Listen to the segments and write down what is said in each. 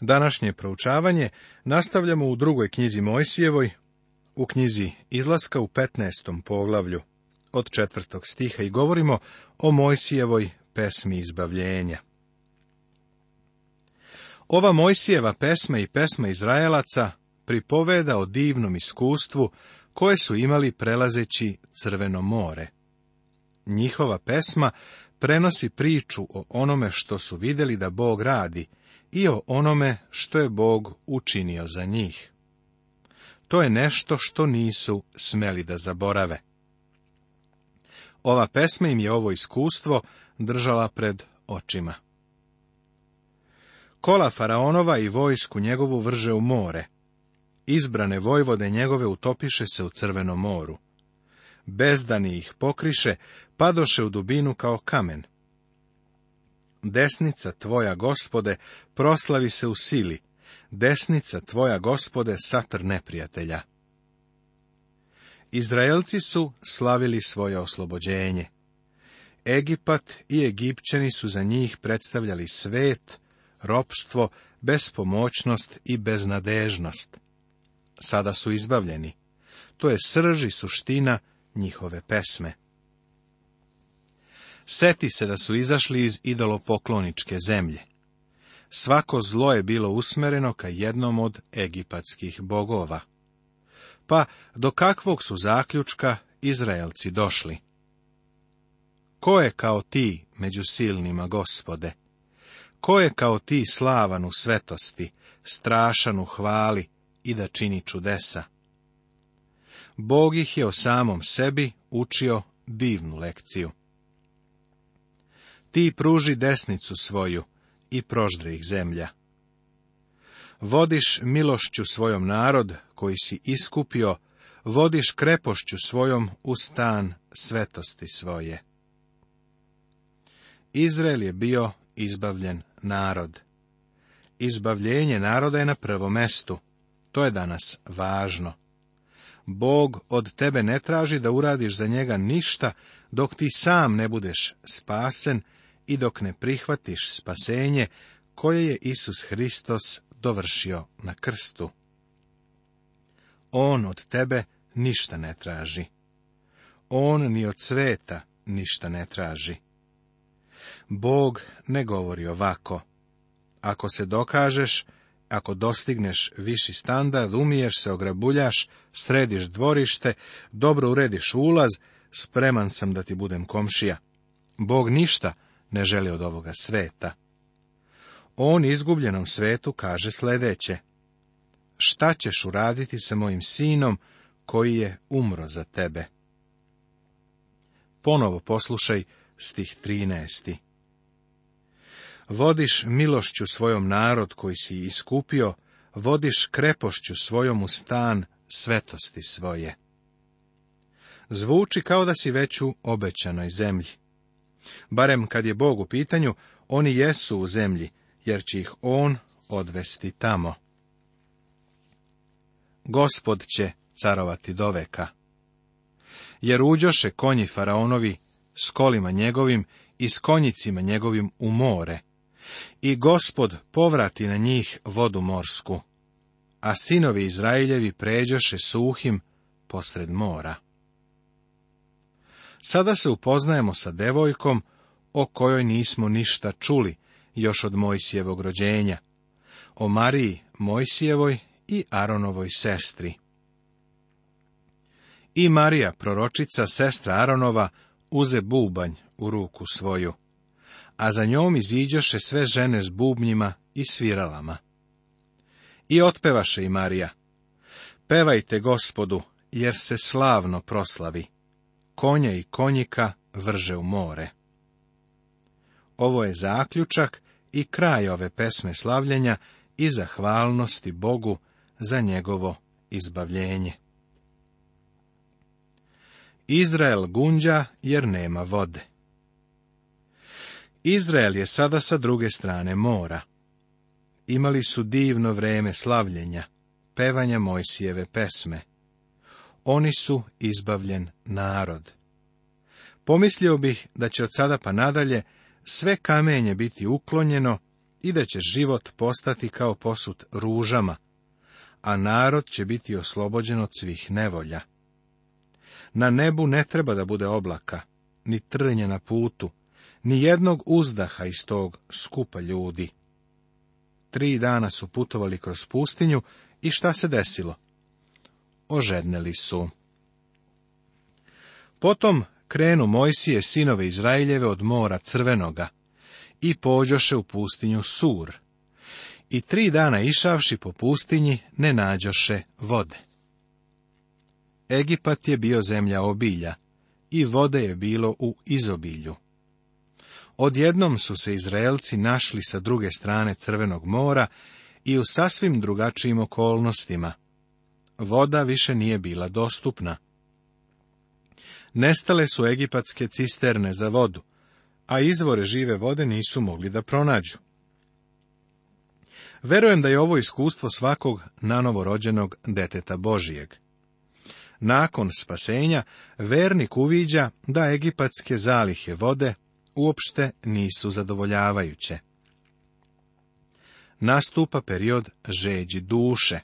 Današnje proučavanje nastavljamo u drugoj knjizi Mojsijevoj, u knjizi Izlaska u 15. poglavlju od četvrtog stiha i govorimo o Mojsijevoj pesmi izbavljenja. Ova Mojsijeva pesma i pesma Izraelaca pripoveda o divnom iskustvu koje su imali prelazeći Crveno more. Njihova pesma prenosi priču o onome što su vidjeli da Bog radi – i o onome što je Bog učinio za njih. To je nešto što nisu smeli da zaborave. Ova pesma im je ovo iskustvo držala pred očima. Kola faraonova i vojsku njegovu vrže u more. Izbrane vojvode njegove utopiše se u crvenom moru. Bezdani ih pokriše, padoše u dubinu kao kamen. Desnica tvoja, gospode, proslavi se u sili. Desnica tvoja, gospode, satr neprijatelja. Izraelci su slavili svoje oslobođenje. Egipat i Egipćani su za njih predstavljali svet, ropstvo, bespomoćnost i beznadežnost. Sada su izbavljeni. To je srž i suština njihove pesme. Seti se da su izašli iz idolopokloničke zemlje. Svako zlo je bilo usmereno ka jednom od egipatskih bogova. Pa do kakvog su zaključka Izraelci došli? Ko je kao ti među silnima gospode? Ko je kao ti slavan u svetosti, strašan u hvali i da čini čudesa? Bog ih je o samom sebi učio divnu lekciju. Ti pruži desnicu svoju i proždri ih zemlja. Vodiš milošću svojom narod, koji si iskupio, vodiš krepošću svojom u stan svetosti svoje. Izrael je bio izbavljen narod. Izbavljenje naroda je na prvom mestu. To je danas važno. Bog od tebe ne traži da uradiš za njega ništa, dok ti sam ne budeš spasen i dok ne prihvatiš spasenje koje je Isus Hristos dovršio na krstu. On od tebe ništa ne traži. On ni od sveta ništa ne traži. Bog ne govori ovako. Ako se dokažeš, ako dostigneš viši standard, umiješ se, ograbuljaš, središ dvorište, dobro urediš ulaz, spreman sam da ti budem komšija. Bog ništa ne želi od ovoga sveta. On izgubljenom svetu kaže sljedeće. Šta ćeš uraditi sa mojim sinom koji je umro za tebe? Ponovo poslušaj stih 13. Vodiš milošću svojom narod koji si iskupio, vodiš krepošću svojom u stan svetosti svoje. Zvuči kao da si već u obećanoj zemlji. Barem kad je Bog u pitanju, oni jesu u zemlji, jer će ih On odvesti tamo. Gospod će carovati doveka. Jer uđoše konji faraonovi s kolima njegovim i s konjicima njegovim u more. I gospod povrati na njih vodu morsku, a sinovi Izraeljevi pređoše suhim posred mora. Sada se upoznajemo sa devojkom o kojoj nismo ništa čuli još od Mojsijevog rođenja, o Mariji Mojsijevoj i Aronovoj sestri. I Marija, proročica, sestra Aronova, uze bubanj u ruku svoju, a za njom iziđoše sve žene s bubnjima i sviralama. I otpevaše i Marija, pevajte gospodu, jer se slavno proslavi konja i konjika vrže u more. Ovo je zaključak i kraj ove pesme slavljenja i zahvalnosti Bogu za njegovo izbavljenje. Izrael gunđa jer nema vode. Izrael je sada sa druge strane mora. Imali su divno vreme slavljenja, pevanja Mojsijeve pesme oni su izbavljen narod. Pomislio bih da će od sada pa nadalje sve kamenje biti uklonjeno i da će život postati kao posut ružama, a narod će biti oslobođen od svih nevolja. Na nebu ne treba da bude oblaka, ni trnje na putu, ni jednog uzdaha iz tog skupa ljudi. Tri dana su putovali kroz pustinju i šta se desilo? ožedneli su. Potom krenu Mojsije sinove Izraeljeve od mora Crvenoga i pođoše u pustinju Sur. I tri dana išavši po pustinji ne nađoše vode. Egipat je bio zemlja obilja i vode je bilo u izobilju. Odjednom su se Izraelci našli sa druge strane Crvenog mora i u sasvim drugačijim okolnostima, voda više nije bila dostupna. Nestale su egipatske cisterne za vodu, a izvore žive vode nisu mogli da pronađu. Verujem da je ovo iskustvo svakog nanovorođenog deteta Božijeg. Nakon spasenja, vernik uviđa da egipatske zalihe vode uopšte nisu zadovoljavajuće. Nastupa period žeđi duše.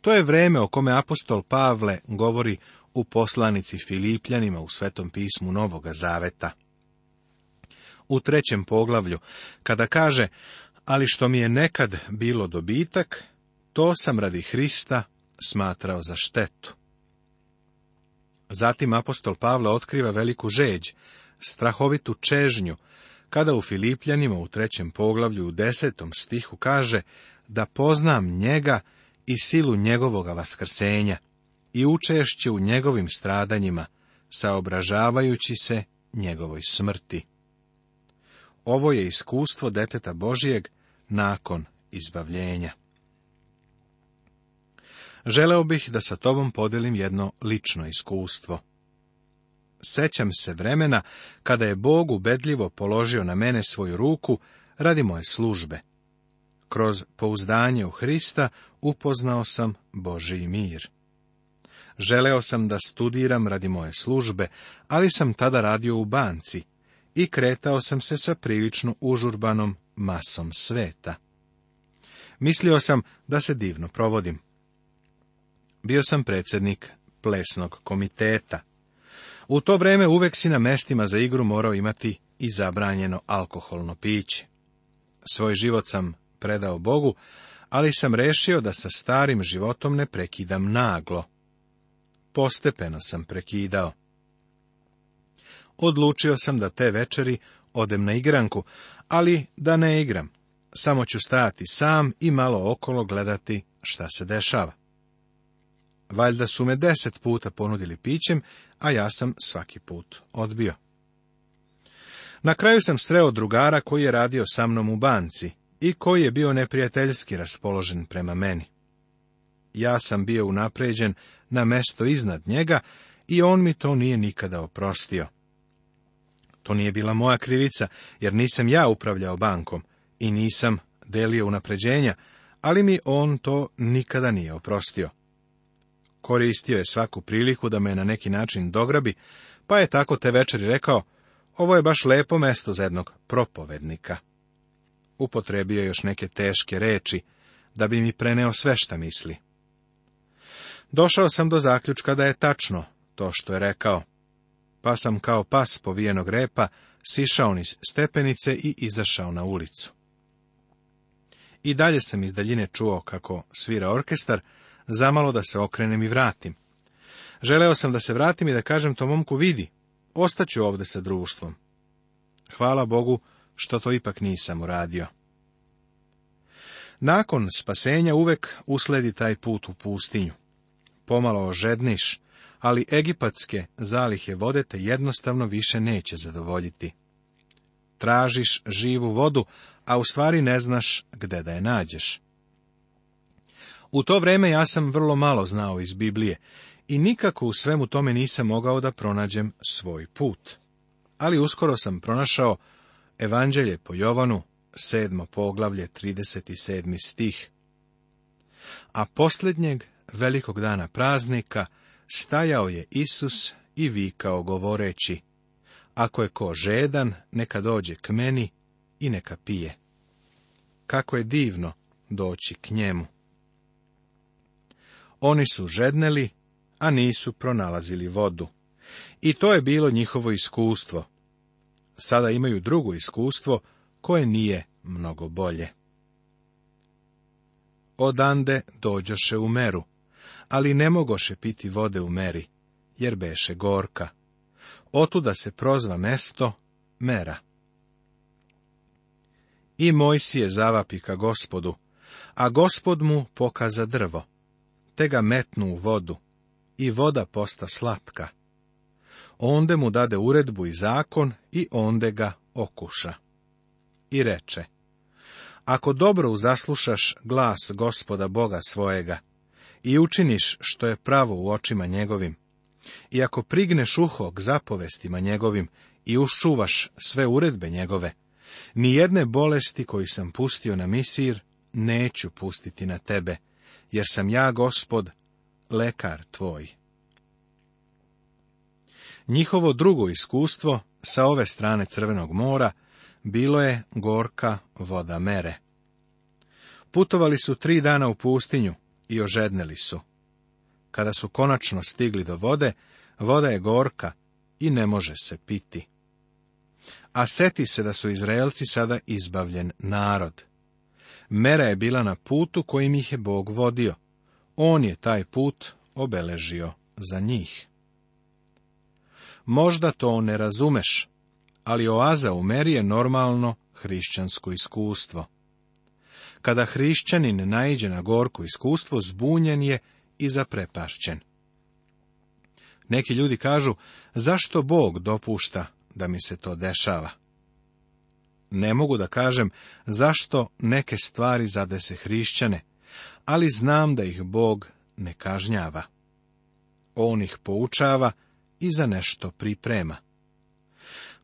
To je vreme o kome apostol Pavle govori u poslanici Filipljanima u Svetom pismu Novoga Zaveta. U trećem poglavlju, kada kaže, ali što mi je nekad bilo dobitak, to sam radi Hrista smatrao za štetu. Zatim apostol Pavle otkriva veliku žeđ, strahovitu čežnju, kada u Filipljanima u trećem poglavlju u desetom stihu kaže da poznam njega i silu njegovoga vaskrsenja i učešće u njegovim stradanjima, saobražavajući se njegovoj smrti. Ovo je iskustvo deteta Božijeg nakon izbavljenja. Želeo bih da sa tobom podelim jedno lično iskustvo. Sećam se vremena kada je Bog ubedljivo položio na mene svoju ruku radi moje službe. Kroz pouzdanje u Hrista upoznao sam Boži mir. Želeo sam da studiram radi moje službe, ali sam tada radio u banci i kretao sam se sa prilično užurbanom masom sveta. Mislio sam da se divno provodim. Bio sam predsjednik plesnog komiteta. U to vreme uvek si na mestima za igru morao imati i zabranjeno alkoholno piće. Svoj život sam predao Bogu, ali sam rešio da sa starim životom ne prekidam naglo. Postepeno sam prekidao. Odlučio sam da te večeri odem na igranku, ali da ne igram. Samo ću stajati sam i malo okolo gledati šta se dešava. Valjda su me deset puta ponudili pićem, a ja sam svaki put odbio. Na kraju sam sreo drugara koji je radio sa mnom u banci i koji je bio neprijateljski raspoložen prema meni. Ja sam bio unapređen na mesto iznad njega i on mi to nije nikada oprostio. To nije bila moja krivica, jer nisam ja upravljao bankom i nisam delio unapređenja, ali mi on to nikada nije oprostio. Koristio je svaku priliku da me na neki način dograbi, pa je tako te večeri rekao, ovo je baš lepo mesto za jednog propovednika upotrebio još neke teške reči, da bi mi preneo sve šta misli. Došao sam do zaključka da je tačno to što je rekao, pa sam kao pas povijenog repa sišao niz stepenice i izašao na ulicu. I dalje sam iz daljine čuo kako svira orkestar, zamalo da se okrenem i vratim. Želeo sam da se vratim i da kažem to momku vidi, ostaću ovde sa društvom. Hvala Bogu, što to ipak nisam uradio. Nakon spasenja uvek usledi taj put u pustinju. Pomalo ožedniš, ali egipatske zalihe vode te jednostavno više neće zadovoljiti. Tražiš živu vodu, a u stvari ne znaš gde da je nađeš. U to vreme ja sam vrlo malo znao iz Biblije i nikako u svemu tome nisam mogao da pronađem svoj put. Ali uskoro sam pronašao Evanđelje po Jovanu, sedmo poglavlje, 37. stih. A posljednjeg velikog dana praznika stajao je Isus i vikao govoreći, ako je ko žedan, neka dođe k meni i neka pije. Kako je divno doći k njemu. Oni su žedneli, a nisu pronalazili vodu. I to je bilo njihovo iskustvo, sada imaju drugo iskustvo koje nije mnogo bolje. Odande dođoše u meru, ali ne mogoše piti vode u meri, jer beše gorka. Otuda se prozva mesto mera. I Mojsije zavapi ka gospodu, a gospod mu pokaza drvo, te ga metnu u vodu, i voda posta slatka onde mu dade uredbu i zakon i onde ga okuša. I reče, ako dobro uzaslušaš glas gospoda Boga svojega i učiniš što je pravo u očima njegovim, i ako prigneš uho zapovestima njegovim i uščuvaš sve uredbe njegove, ni jedne bolesti koji sam pustio na misir neću pustiti na tebe, jer sam ja gospod, lekar tvoj. Njihovo drugo iskustvo sa ove strane Crvenog mora bilo je gorka voda mere. Putovali su tri dana u pustinju i ožedneli su. Kada su konačno stigli do vode, voda je gorka i ne može se piti. A seti se da su Izraelci sada izbavljen narod. Mera je bila na putu kojim ih je Bog vodio. On je taj put obeležio za njih. Možda to ne razumeš, ali oaza u meri je normalno hrišćansko iskustvo. Kada hrišćanin naiđe na gorko iskustvo, zbunjen je i zaprepašćen. Neki ljudi kažu, zašto Bog dopušta da mi se to dešava? Ne mogu da kažem zašto neke stvari se hrišćane, ali znam da ih Bog ne kažnjava. On ih poučava i za nešto priprema.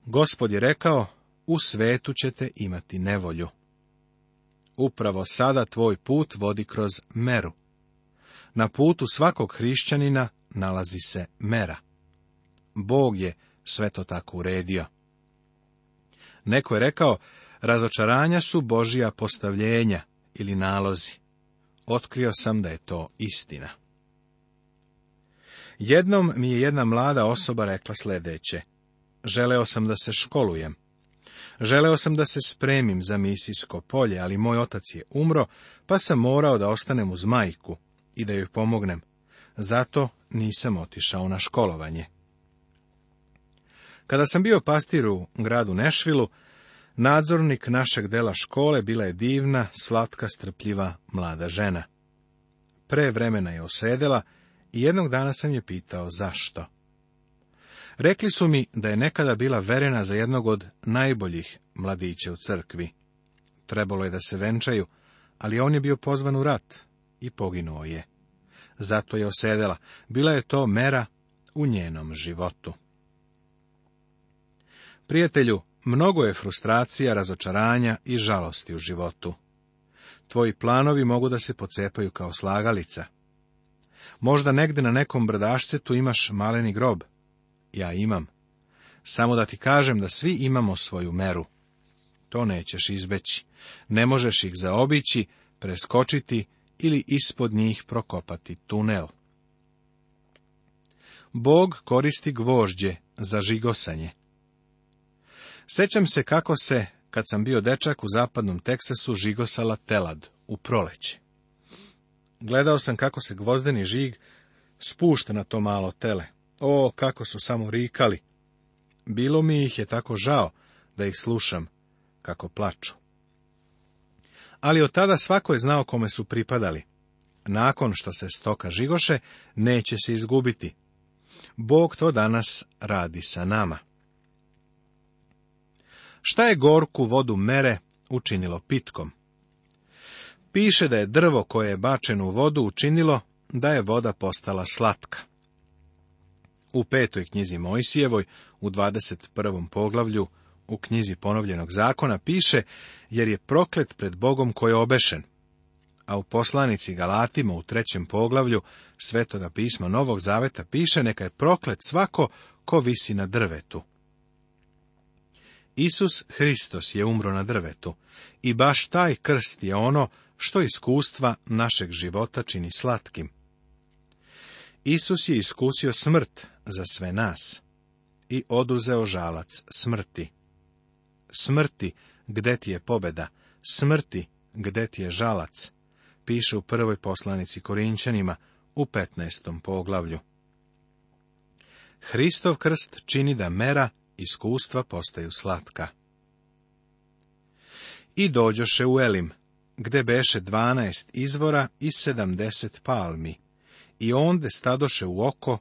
Gospod je rekao, u svetu ćete imati nevolju. Upravo sada tvoj put vodi kroz meru. Na putu svakog hrišćanina nalazi se mera. Bog je sve to tako uredio. Neko je rekao, razočaranja su Božija postavljenja ili nalozi. Otkrio sam da je to istina. Jednom mi je jedna mlada osoba rekla sljedeće. Želeo sam da se školujem. Želeo sam da se spremim za misijsko polje, ali moj otac je umro, pa sam morao da ostanem uz majku i da joj pomognem. Zato nisam otišao na školovanje. Kada sam bio pastir u gradu Nešvilu, nadzornik našeg dela škole bila je divna, slatka, strpljiva mlada žena. Pre vremena je osedela i jednog dana sam je pitao zašto. Rekli su mi da je nekada bila verena za jednog od najboljih mladića u crkvi. Trebalo je da se venčaju, ali on je bio pozvan u rat i poginuo je. Zato je osedela. Bila je to mera u njenom životu. Prijatelju, mnogo je frustracija, razočaranja i žalosti u životu. Tvoji planovi mogu da se pocepaju kao slagalica. Možda negde na nekom tu imaš maleni grob. Ja imam. Samo da ti kažem da svi imamo svoju meru. To nećeš izbeći. Ne možeš ih zaobići, preskočiti ili ispod njih prokopati tunel. Bog koristi gvožđe za žigosanje. Sećam se kako se, kad sam bio dečak u zapadnom Teksasu, žigosala telad u proleće. Gledao sam kako se gvozdeni žig spušta na to malo tele. O, kako su samo rikali! Bilo mi ih je tako žao da ih slušam kako plaču. Ali od tada svako je znao kome su pripadali. Nakon što se stoka žigoše, neće se izgubiti. Bog to danas radi sa nama. Šta je gorku vodu mere učinilo pitkom? Piše da je drvo koje je bačeno u vodu učinilo da je voda postala slatka. U petoj knjizi Mojsijevoj, u 21. poglavlju, u knjizi ponovljenog zakona piše, jer je proklet pred Bogom koji je obešen. A u poslanici Galatima u trećem poglavlju Svetoga pisma Novog Zaveta piše neka je proklet svako ko visi na drvetu. Isus Hristos je umro na drvetu i baš taj krst je ono što iskustva našeg života čini slatkim. Isus je iskusio smrt za sve nas i oduzeo žalac smrti. Smrti, gde ti je pobeda, smrti, gde ti je žalac, piše u prvoj poslanici Korinčanima u 15. poglavlju. Hristov krst čini da mera iskustva postaju slatka. I dođoše u Elim, gde beše dvanaest izvora i sedamdeset palmi, i onde stadoše u oko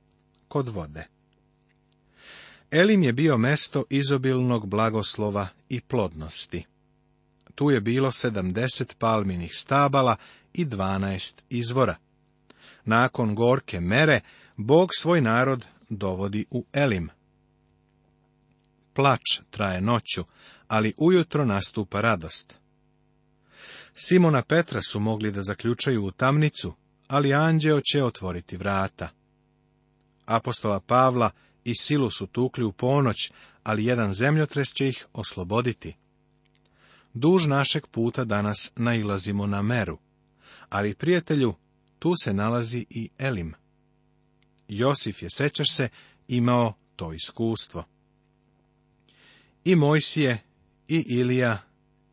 kod vode. Elim je bio mesto izobilnog blagoslova i plodnosti. Tu je bilo sedamdeset palminih stabala i dvanaest izvora. Nakon gorke mere, Bog svoj narod dovodi u Elim. Plač traje noću, ali ujutro nastupa radost. Simona Petra su mogli da zaključaju u tamnicu, ali anđeo će otvoriti vrata. Apostola Pavla i silu su tukli u ponoć, ali jedan zemljotres će ih osloboditi. Duž našeg puta danas nailazimo na meru, ali prijatelju, tu se nalazi i Elim. Josif je, sećaš se, imao to iskustvo. I Mojsije, i Ilija,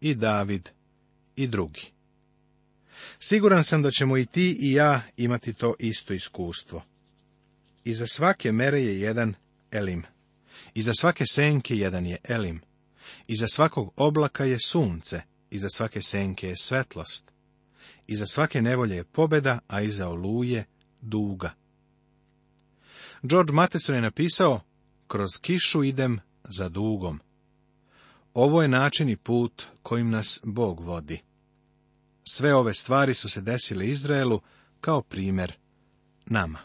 i David, i drugi. Siguran sam da ćemo i ti i ja imati to isto iskustvo. I za svake mere je jedan elim. za svake senke jedan je elim. za svakog oblaka je sunce, iza svake senke je svetlost. za svake nevolje je pobeda, a iza oluje duga. George Matheson je napisao, kroz kišu idem za dugom. Ovo je način i put kojim nas Bog vodi. Sve ove stvari su se desile Izraelu kao primjer nama.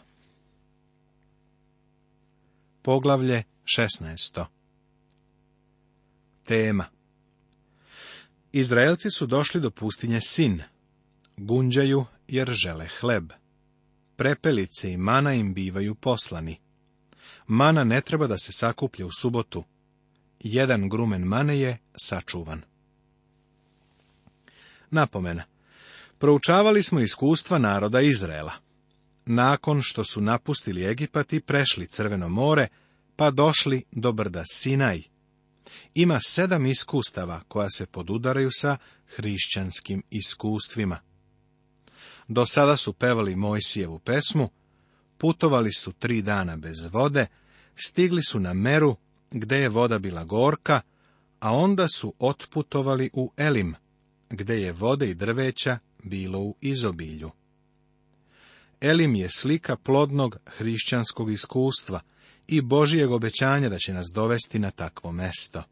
Poglavlje 16. Tema Izraelci su došli do pustinje Sin. Gunđaju jer žele hleb. Prepelice i mana im bivaju poslani. Mana ne treba da se sakuplja u subotu. Jedan grumen mane je sačuvan. Napomena. Proučavali smo iskustva naroda Izrela. Nakon što su napustili Egipat i prešli Crveno more, pa došli do brda Sinaj. Ima sedam iskustava koja se podudaraju sa hrišćanskim iskustvima. Do sada su pevali Mojsijevu pesmu, putovali su tri dana bez vode, stigli su na meru, gde je voda bila gorka, a onda su otputovali u Elim, gde je vode i drveća bilo u izobilju. Elim je slika plodnog hrišćanskog iskustva i Božijeg obećanja da će nas dovesti na takvo mesto.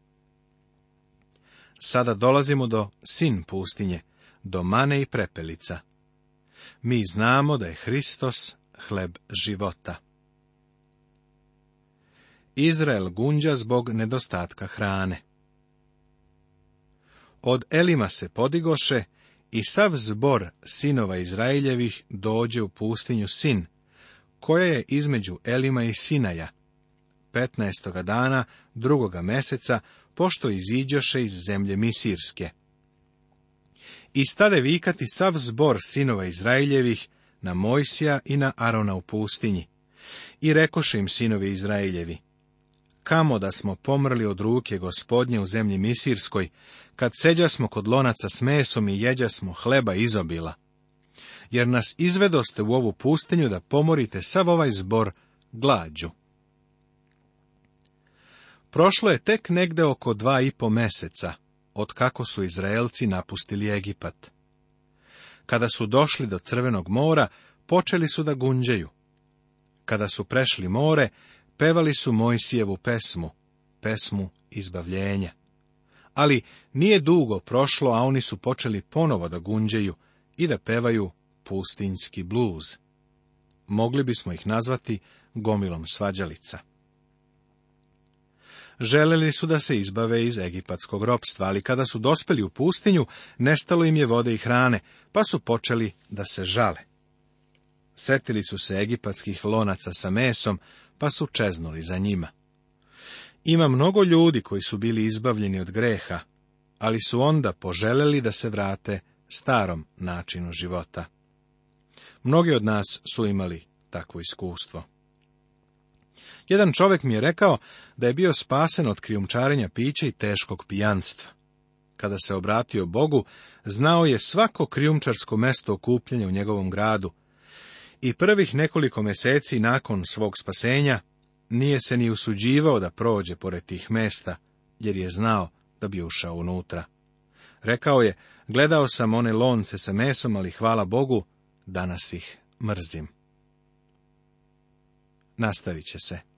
Sada dolazimo do sin pustinje, do mane i prepelica. Mi znamo da je Hristos hleb života. Izrael gunđa zbog nedostatka hrane. Od Elima se podigoše i sav zbor sinova Izraeljevih dođe u pustinju Sin, koja je između Elima i Sinaja. 15. dana drugoga meseca, pošto iziđoše iz zemlje Misirske. I stade vikati sav zbor sinova Izraeljevih na Mojsija i na Arona u pustinji. I rekoše im sinovi Izraeljevi, kamo da smo pomrli od ruke gospodnje u zemlji Misirskoj, kad seđa smo kod lonaca s mesom i jeđa smo hleba izobila. Jer nas izvedoste u ovu pustinju da pomorite sav ovaj zbor glađu. Prošlo je tek negde oko dva i po meseca, od kako su Izraelci napustili Egipat. Kada su došli do Crvenog mora, počeli su da gunđeju. Kada su prešli more, pevali su Mojsijevu pesmu, pesmu izbavljenja. Ali nije dugo prošlo, a oni su počeli ponovo da gunđeju i da pevaju pustinski bluz. Mogli bismo ih nazvati gomilom svađalica. Želeli su da se izbave iz egipatskog ropstva, ali kada su dospeli u pustinju, nestalo im je vode i hrane, pa su počeli da se žale. Setili su se egipatskih lonaca sa mesom pa su čeznuli za njima. Ima mnogo ljudi koji su bili izbavljeni od greha, ali su onda poželeli da se vrate starom načinu života. Mnogi od nas su imali takvo iskustvo. Jedan čovek mi je rekao da je bio spasen od krijumčarenja pića i teškog pijanstva. Kada se obratio Bogu, znao je svako krijumčarsko mesto okupljanja u njegovom gradu, i prvih nekoliko meseci nakon svog spasenja nije se ni usuđivao da prođe pored tih mesta, jer je znao da bi ušao unutra. Rekao je, gledao sam one lonce sa mesom, ali hvala Bogu, danas ih mrzim. Nastavit će se.